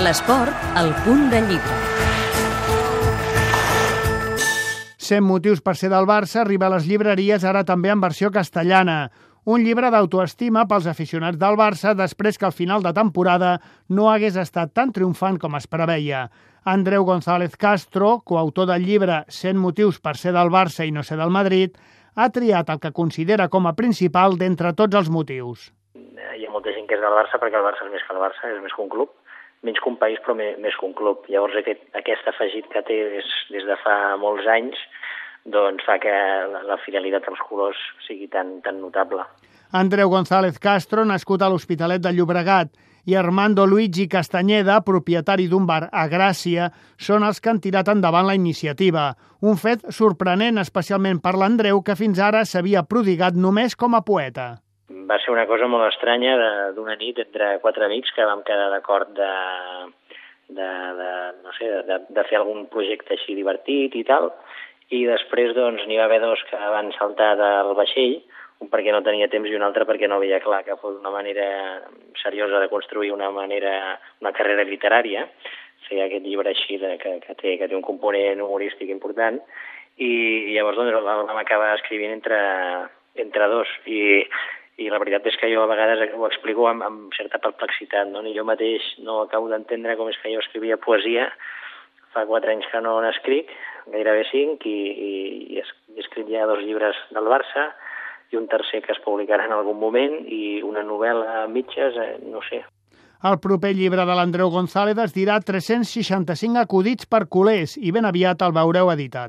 L'esport, al punt de llibre. 100 motius per ser del Barça arriba a les llibreries ara també en versió castellana. Un llibre d'autoestima pels aficionats del Barça després que al final de temporada no hagués estat tan triomfant com es preveia. Andreu González Castro, coautor del llibre 100 motius per ser del Barça i no ser del Madrid, ha triat el que considera com a principal d'entre tots els motius. Hi ha molta gent que és del Barça perquè el Barça és més que el Barça, és més que un club, menys que un país però més, que un club. Llavors aquest, aquest afegit que té des, des de fa molts anys doncs fa que la, la fidelitat als colors sigui tan, tan notable. Andreu González Castro, nascut a l'Hospitalet de Llobregat, i Armando Luigi Castanyeda, propietari d'un bar a Gràcia, són els que han tirat endavant la iniciativa. Un fet sorprenent, especialment per l'Andreu, que fins ara s'havia prodigat només com a poeta. Va ser una cosa molt estranya d'una nit entre quatre amics que vam quedar d'acord de, de, de, no sé, de, de fer algun projecte així divertit i tal, i després doncs n'hi va haver dos que van saltar del vaixell, un perquè no tenia temps i un altre perquè no veia clar que fos una manera seriosa de construir una manera, una carrera literària, fer aquest llibre així de, que, que, té, que té un component humorístic important, i, i llavors doncs, el vam acabar escrivint entre, entre dos, i, i la veritat és que jo a vegades ho explico amb, amb certa perplexitat, no? ni jo mateix no acabo d'entendre com és que jo escrivia poesia, fa quatre anys que no n'escric, gairebé cinc, i, i, i he escrit ja dos llibres del Barça, i un tercer que es publicarà en algun moment, i una novel·la a mitges, eh, no sé. El proper llibre de l'Andreu González es dirà 365 acudits per culers i ben aviat el veureu editat.